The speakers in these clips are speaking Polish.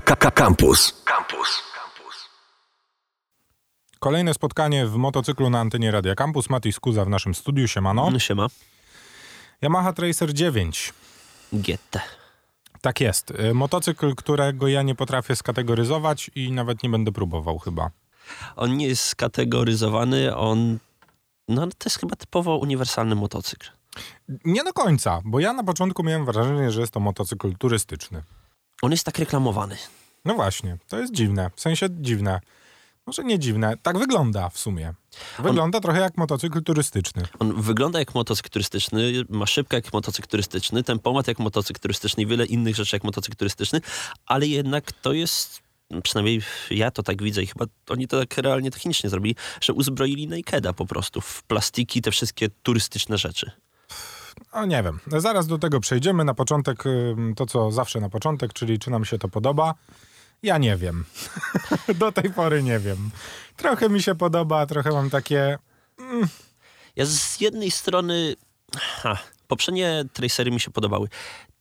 Campus. Campus. Kolejne spotkanie w motocyklu na antenie Radia Campus. Mati Skuza w naszym studiu. Siemano. No siema. Yamaha Tracer 9. GT. Tak jest. Y, Motocykl, którego ja nie potrafię skategoryzować i nawet nie będę próbował chyba. On nie jest skategoryzowany, on... No to jest chyba typowo uniwersalny motocykl. Nie do końca, bo ja na początku miałem wrażenie, że jest to motocykl turystyczny. On jest tak reklamowany. No właśnie, to jest dziwne. W sensie dziwne. Może nie dziwne, tak wygląda w sumie. Wygląda trochę jak motocykl turystyczny. On wygląda jak motocykl turystyczny, ma szybkę jak motocykl turystyczny, tempomat jak motocykl turystyczny i wiele innych rzeczy jak motocykl turystyczny, ale jednak to jest, przynajmniej ja to tak widzę i chyba oni to tak realnie technicznie zrobili, że uzbroili Nakeda po prostu w plastiki, te wszystkie turystyczne rzeczy. Nie wiem, zaraz do tego przejdziemy. Na początek to, co zawsze na początek, czyli czy nam się to podoba. Ja nie wiem. do tej pory nie wiem. Trochę mi się podoba, trochę mam takie... Ja z jednej strony. Ha, poprzednie tracery mi się podobały.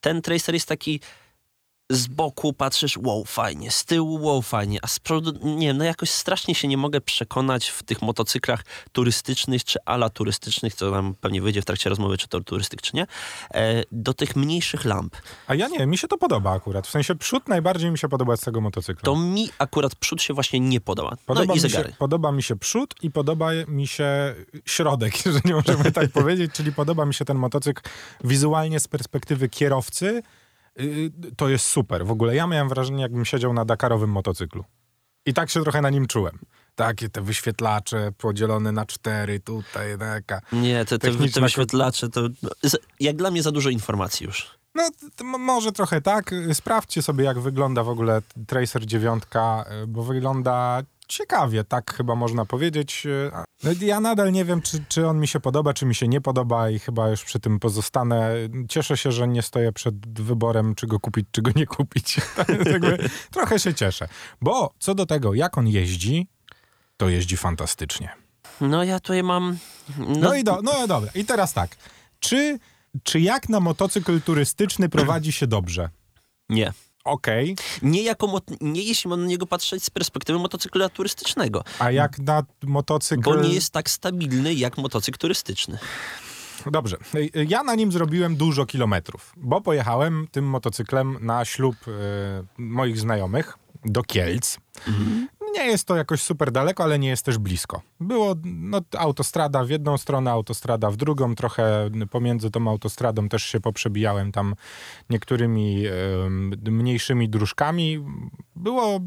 Ten tracer jest taki. Z boku patrzysz, wow, fajnie, z tyłu, wow, fajnie, a z przodu, nie no jakoś strasznie się nie mogę przekonać w tych motocyklach turystycznych, czy ala turystycznych, co nam pewnie wyjdzie w trakcie rozmowy, czy to turystyk, czy nie, e, do tych mniejszych lamp. A ja nie, mi się to podoba akurat. W sensie przód najbardziej mi się podoba z tego motocykla. To mi akurat przód się właśnie nie podoba. Podoba, no i mi się, zegary. podoba mi się przód i podoba mi się środek, jeżeli możemy tak powiedzieć, czyli podoba mi się ten motocykl wizualnie z perspektywy kierowcy. Yy, To jest super. W ogóle ja miałem wrażenie, jakbym siedział na Dakarowym motocyklu. I tak się trochę na nim czułem. Takie te wyświetlacze podzielone na cztery, tutaj taka. Nie, te, te, te wyświetlacze to no, jak dla mnie za dużo informacji już. No, może trochę tak. Sprawdźcie sobie, jak wygląda w ogóle Tracer 9, y, bo wygląda ciekawie, tak chyba można powiedzieć. No, Ja nadal nie wiem, czy, czy on mi się podoba, czy mi się nie podoba i chyba już przy tym pozostanę. Cieszę się, że nie stoję przed wyborem, czy go kupić, czy go nie kupić. Jakby trochę się cieszę. Bo co do tego, jak on jeździ, to jeździ fantastycznie. No ja tutaj mam... No, No, i do, no dobra. I teraz tak. Czy, czy jak na motocykl turystyczny prowadzi się dobrze? Nie. Okej. Nie, jako mot- nie jeśli mam na niego patrzeć z perspektywy motocykla turystycznego, A jak na motocykl... bo nie jest tak stabilny jak motocykl turystyczny. Dobrze. Ja na nim zrobiłem dużo kilometrów, bo pojechałem tym motocyklem na ślub e, moich znajomych do Kielc. Nie jest to jakoś super daleko, ale nie jest też blisko. Było no, autostrada w jedną stronę, autostrada w drugą. Trochę pomiędzy tą autostradą też się poprzebijałem tam niektórymi em, mniejszymi dróżkami. Było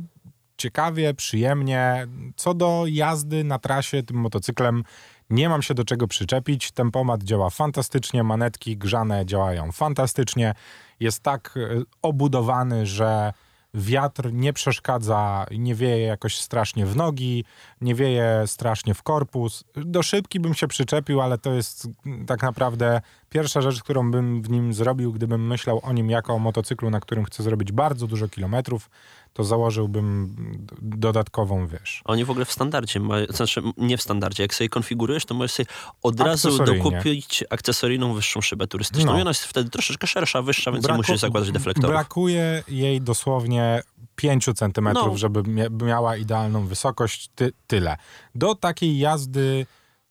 ciekawie, przyjemnie. Co do jazdy na trasie tym motocyklem, nie mam się do czego przyczepić. Tempomat działa fantastycznie, manetki grzane działają fantastycznie. Jest tak e, obudowany, że wiatr nie przeszkadza, nie wieje jakoś strasznie w nogi, nie wieje strasznie w korpus. Do szybki bym się przyczepił, ale to jest mm, tak naprawdę pierwsza rzecz, którą bym w nim zrobił, gdybym myślał o nim jako o motocyklu, na którym chcę zrobić bardzo dużo kilometrów, to założyłbym dodatkową, wiesz. Oni w ogóle w standardzie, mają, znaczy nie w standardzie, jak sobie konfigurujesz, to możesz sobie od razu dokupić akcesoryjną wyższą szybę turystyczną. No. I ona jest wtedy troszeczkę szersza, wyższa, więc Braku- musisz zakładać deflektorów. Brakuje jej dosłownie 5 centymetrów, No. żeby mia- miała idealną wysokość. Ty, tyle. Do takiej jazdy,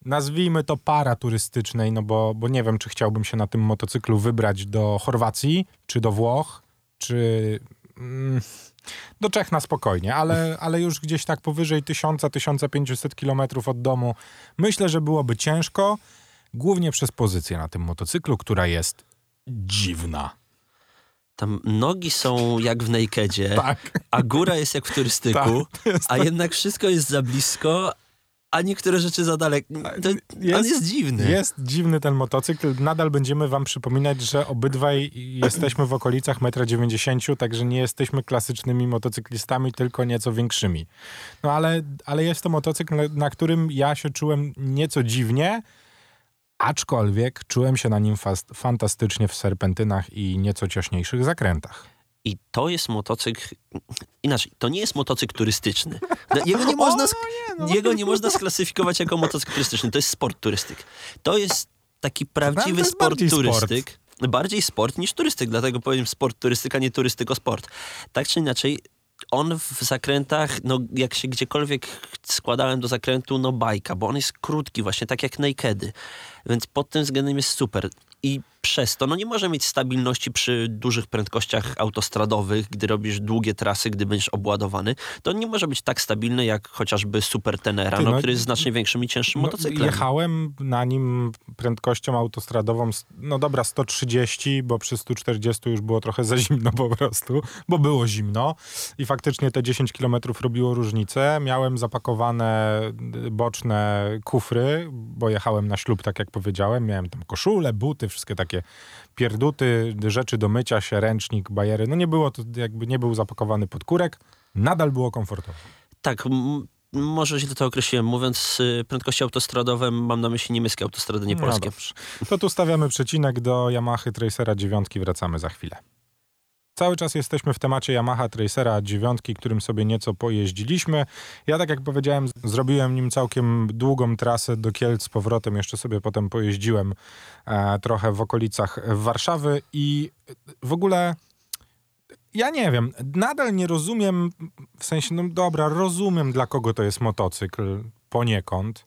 nazwijmy to para turystycznej, no bo, bo nie wiem, czy chciałbym się na tym motocyklu wybrać do Chorwacji, czy do Włoch, czy mm, do Czech na spokojnie, ale, ale już gdzieś tak powyżej 1000-1500 kilometrów od domu. Myślę, że byłoby ciężko, głównie przez pozycję na tym motocyklu, która jest dziwna. Tam nogi są jak w nakedzie, Tak. a góra jest jak w turystyku, a jednak wszystko jest za blisko, a niektóre rzeczy za daleko. To, on jest dziwny. Jest dziwny ten motocykl. Nadal będziemy wam przypominać, że obydwaj jesteśmy w okolicach 1,90 m, także nie jesteśmy klasycznymi motocyklistami, tylko nieco większymi. No ale, ale jest to motocykl, na, na którym ja się czułem nieco dziwnie, aczkolwiek czułem się na nim fast, fantastycznie w serpentynach i nieco ciośniejszych zakrętach. I to jest motocykl. Inaczej, to nie jest motocykl turystyczny. No, Jego nie można, sk- no. jego nie można sklasyfikować jako motocykl turystyczny. To jest sport turystyk. To jest taki prawdziwy jest sport bardziej sport. turystyk. Bardziej sport niż turystyk, dlatego powiem sport turystyka, nie turystyko sport. Tak czy inaczej, on w zakrętach, no jak się gdziekolwiek składałem do zakrętu, no bajka, bo on jest krótki, właśnie tak jak Nakedy. Więc pod tym względem jest super. I przez to no nie może mieć stabilności przy dużych prędkościach autostradowych, gdy robisz długie trasy, gdy będziesz obładowany. To nie może być tak stabilny jak chociażby Super Tenera, Ty, no, no, który jest znacznie większym i cięższym No, motocyklem. Jechałem na nim prędkością autostradową, no dobra, 130, bo przy 140 już było trochę za zimno po prostu, bo było zimno i faktycznie te 10 km robiło różnicę. Miałem zapakowane boczne kufry, bo jechałem na ślub, tak jak powiedziałem. Miałem tam koszule, buty, wszystkie takie pierduty, rzeczy do mycia się, ręcznik, bajery. No nie było to, jakby nie był zapakowany podkórek. Nadal było komfortowo. Tak, może źle to określiłem. Mówiąc y, prędkości autostradowe, mam na myśli niemieckie autostrady, nie No polskie. dobrze. To tu stawiamy przecinek do Yamaha Tracera 9. Wracamy za chwilę. Cały czas jesteśmy w temacie Yamaha Tracera 9, którym sobie nieco pojeździliśmy. Ja, tak jak powiedziałem, zrobiłem nim całkiem długą trasę do Kielc z powrotem. Jeszcze sobie potem pojeździłem e, trochę w okolicach Warszawy i w ogóle ja nie wiem, nadal nie rozumiem, w sensie, no dobra, rozumiem dla kogo to jest motocykl poniekąd.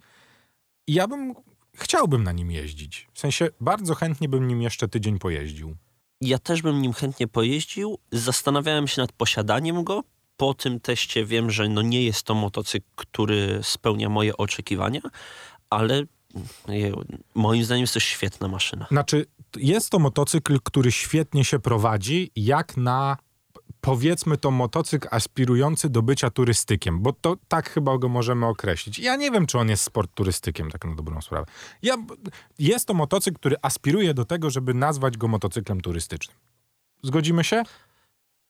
I ja bym chciałbym na nim jeździć. W sensie bardzo chętnie bym nim jeszcze tydzień pojeździł. Ja też bym nim chętnie pojeździł. Zastanawiałem się nad posiadaniem go. Po tym teście wiem, że no nie jest to motocykl, który spełnia moje oczekiwania, ale moim zdaniem jest to świetna maszyna. Znaczy, jest to motocykl, który świetnie się prowadzi, jak na powiedzmy to motocykl aspirujący do bycia turystykiem, bo to tak chyba go możemy określić. Ja nie wiem, czy on jest sport turystykiem, tak na dobrą sprawę. Ja, jest to motocykl, który aspiruje do tego, żeby nazwać go motocyklem turystycznym. Zgodzimy się?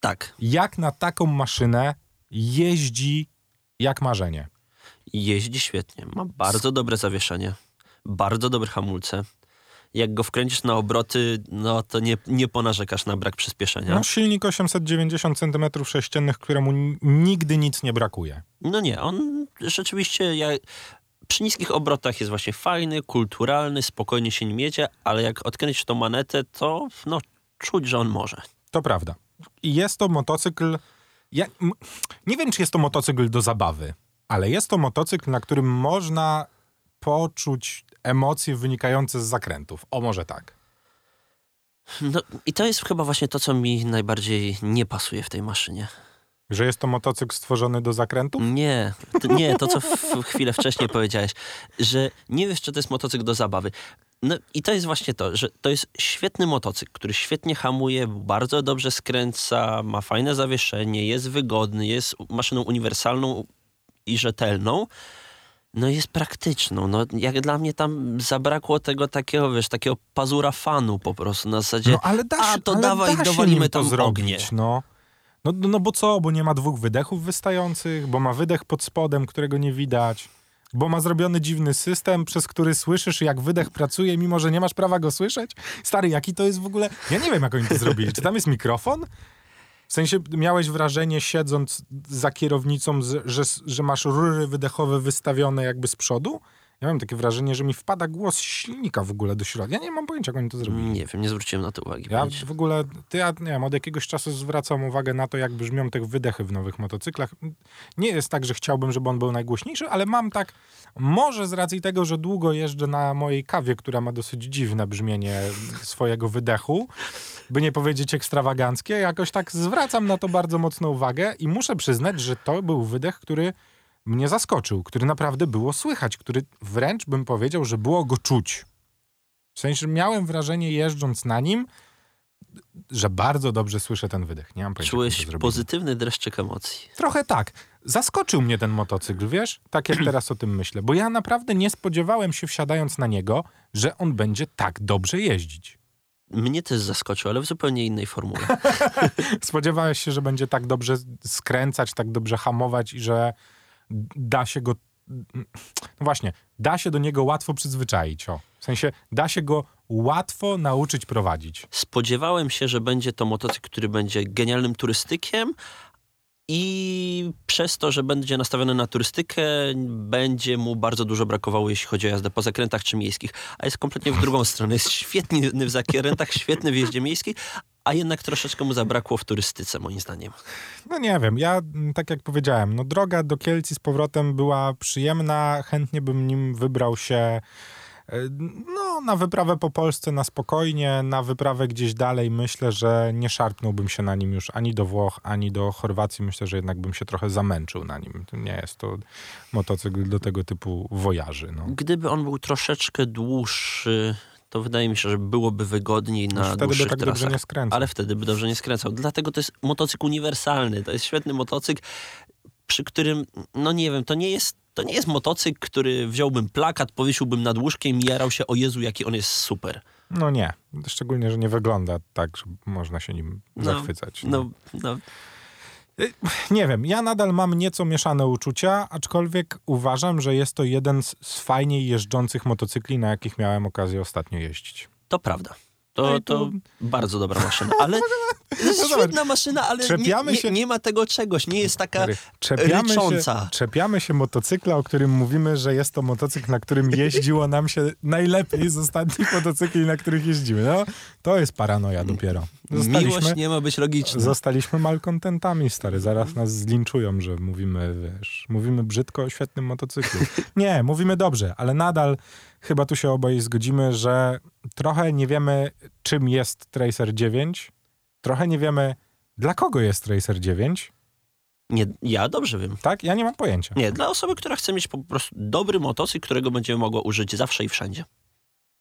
Tak, Jak na taką maszynę jeździ jak marzenie. jeździ świetnie. Ma bardzo dobre zawieszenie, bardzo dobre hamulce. Jak go wkręcisz na obroty, no to nie, nie ponarzekasz na brak przyspieszenia. No, silnik 890 cm3, któremu nigdy nic nie brakuje. No nie, on rzeczywiście ja, przy niskich obrotach jest właśnie fajny, kulturalny, spokojnie się nim jedzie, ale jak odkręcisz tą manetę, to no, czuć, że on może. To prawda. I jest to motocykl. Ja, nie wiem, czy jest to motocykl do zabawy, ale jest to motocykl, na którym można poczuć emocje wynikające z zakrętów. O, może tak. No i to jest chyba właśnie to, co mi najbardziej nie pasuje w tej maszynie. Że jest to motocykl stworzony do zakrętów? Nie, to, nie, to co chwilę wcześniej powiedziałeś, że nie wiesz, czy to jest motocykl do zabawy. No i to jest właśnie to, że to jest świetny motocykl, który świetnie hamuje, bardzo dobrze skręca, ma fajne zawieszenie, jest wygodny, jest maszyną uniwersalną i rzetelną. No jest praktyczną. No, jak dla mnie tam zabrakło tego takiego, wiesz, takiego pazura fanu po prostu na zasadzie, No ale da się, a to ale dawaj, da dowalimy tam zrobić, ognie. no. No, no. No bo co? Bo nie ma dwóch wydechów wystających, bo ma wydech pod spodem, którego nie widać. Bo ma zrobiony dziwny system, przez który słyszysz, jak wydech pracuje, mimo że nie masz prawa go słyszeć. Stary, jaki to jest w ogóle... Ja nie wiem, jak oni to zrobili. Czy tam jest mikrofon? W sensie miałeś wrażenie, siedząc za kierownicą, że, że masz rury wydechowe wystawione jakby z przodu? Ja mam takie wrażenie, że mi wpada głos silnika w ogóle do środka. Ja nie mam pojęcia, jak oni to zrobili. Nie wiem, nie zwróciłem na to uwagi. Ja w ogóle, ty, ja nie wiem, od jakiegoś czasu zwracam uwagę na to, jak brzmią te wydechy w nowych motocyklach. Nie jest tak, że chciałbym, żeby on był najgłośniejszy, ale mam tak, może z racji tego, że długo jeżdżę na mojej kawie, która ma dosyć dziwne brzmienie swojego wydechu, by nie powiedzieć ekstrawaganckie, jakoś tak zwracam na to bardzo mocno uwagę i muszę przyznać, że to był wydech, który mnie zaskoczył, który naprawdę było słychać, który wręcz bym powiedział, że było go czuć. W sensie, miałem wrażenie jeżdżąc na nim, że bardzo dobrze słyszę ten wydech. Nie mam pojęcia. Czułeś pozytywny dreszczyk emocji. Trochę tak. Zaskoczył mnie ten motocykl, wiesz? Tak jak teraz o tym myślę. Bo ja naprawdę nie spodziewałem się, wsiadając na niego, że on będzie tak dobrze jeździć. Mnie też zaskoczył, ale w zupełnie innej formule. Spodziewałeś się, że będzie tak dobrze skręcać, tak dobrze hamować i że da się go. No właśnie, da się do niego łatwo przyzwyczaić. O. W sensie, da się go łatwo nauczyć prowadzić. Spodziewałem się, że będzie to motocykl, który będzie genialnym turystykiem i przez to, że będzie nastawiony na turystykę, będzie mu bardzo dużo brakowało, jeśli chodzi o jazdę po zakrętach czy miejskich. A jest kompletnie w drugą stronę. Jest świetny w zakrętach, świetny w jeździe miejskiej, a jednak troszeczkę mu zabrakło w turystyce, moim zdaniem. No nie wiem, ja mm, tak jak powiedziałem, no droga do Kielc z powrotem była przyjemna, chętnie bym nim wybrał się e, no, na wyprawę po Polsce na spokojnie, na wyprawę gdzieś dalej. Myślę, że nie szarpnąłbym się na nim już ani do Włoch, ani do Chorwacji. Myślę, że jednak bym się trochę zamęczył na nim. Nie jest to motocykl do tego typu wojaży. No. Gdyby on był troszeczkę dłuższy, to wydaje mi się, że byłoby wygodniej na wtedy by dłuższych tak dobrze trasach. nie skręcał. Ale wtedy by dobrze nie skręcał. Dlatego to jest motocykl uniwersalny. To jest świetny motocykl, przy którym, no nie wiem, to nie jest, to nie jest motocykl, który wziąłbym plakat, powiesiłbym nad łóżkiem i jarał się, o Jezu, jaki on jest super. No nie, szczególnie, że nie wygląda tak, że można się nim No, zachwycać. No, no, Nie wiem, ja nadal mam nieco mieszane uczucia, aczkolwiek uważam, że jest to jeden z, z fajniej jeżdżących motocykli, na jakich miałem okazję ostatnio jeździć. to prawda. To, to bardzo dobra maszyna, ale to jest No świetna maszyna, ale nie, nie, się- nie ma tego czegoś, nie jest taka Czepiamy się, rycząca. czepiamy się motocykla, o którym mówimy, że jest to motocykl, na którym jeździło nam się najlepiej z ostatnich motocykli, na których jeździmy. No, to jest paranoja dopiero. Miłość nie ma być logiczna. zostaliśmy malkontentami, stary. Zaraz nas zlinczują, że mówimy, wiesz, mówimy brzydko o świetnym motocyklu. Nie, mówimy dobrze, ale nadal chyba tu się oboje zgodzimy, że trochę nie wiemy, czym jest Tracer 9. Trochę nie wiemy, dla kogo jest Tracer 9. Nie, ja dobrze wiem. Tak? Ja nie mam pojęcia. Nie, dla osoby, która chce mieć po prostu dobry motocykl, którego będzie mogła użyć zawsze i wszędzie.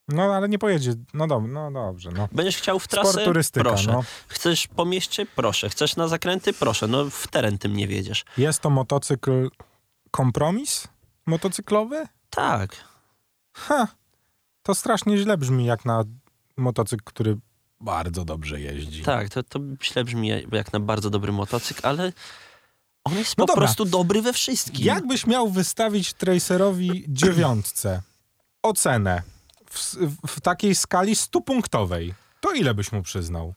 No, ale nie pojedzie. No, dob- no dobrze, no. Będziesz chciał w trasę? Sport turystyka, Proszę. no. Chcesz po mieście? Proszę. Chcesz na zakręty? Proszę. No w teren tym nie wiedziesz. Jest to motocykl kompromis motocyklowy? Tak. Ha, to strasznie źle brzmi jak na motocykl, który bardzo dobrze jeździ. Tak, to, to źle brzmi jak na bardzo dobry motocykl, ale on jest No po dobra. prostu dobry we wszystkim. Jakbyś miał wystawić Tracerowi dziewiątce ocenę w, w takiej skali stupunktowej, to ile byś mu przyznał?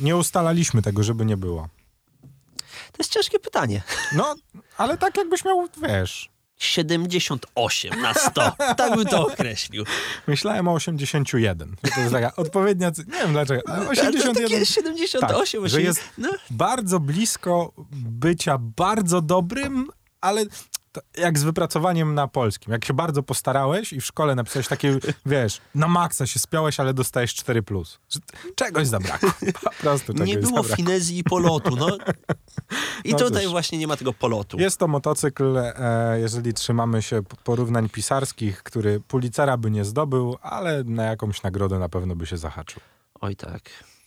Nie ustalaliśmy tego, żeby nie było. To jest ciężkie pytanie. No, ale tak jakbyś miał, wiesz... 78 na 100. Tak bym to określił. Myślałem o 81. że To jest taka odpowiednia... Nie wiem dlaczego. ale Ale to 81... takie 78, Tak, że 80. jest- No, bardzo blisko bycia bardzo dobrym, ale jak z wypracowaniem na polskim. Jak się bardzo postarałeś i w szkole napisałeś takie, wiesz, na maksa się spiałeś, ale dostajesz 4+. Plus. Czegoś zabrakło. Po prostu nie było zabrakło. finezji i polotu. No. I No tutaj cóż. właśnie nie ma tego polotu. Jest to motocykl, e, jeżeli trzymamy się porównań pisarskich, który Pulitzera by nie zdobył, ale na jakąś nagrodę na pewno by się zahaczył. Oj tak.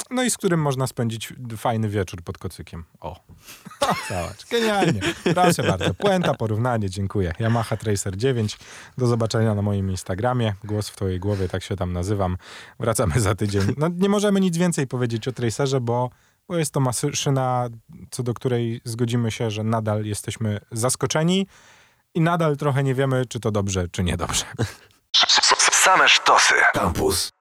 No i z którym można spędzić fajny wieczór pod kocykiem. O, zobacz, genialnie. Proszę bardzo, puenta, porównanie, dziękuję. Yamaha Tracer 9. Do zobaczenia na moim Instagramie. Głos w twojej głowie, tak się tam nazywam. Wracamy za tydzień. No, nie możemy nic więcej powiedzieć o Tracerze, bo, bo jest to maszyna, co do której zgodzimy się, że nadal jesteśmy zaskoczeni i nadal trochę nie wiemy, czy to dobrze, czy niedobrze. Same sztosy. Campus.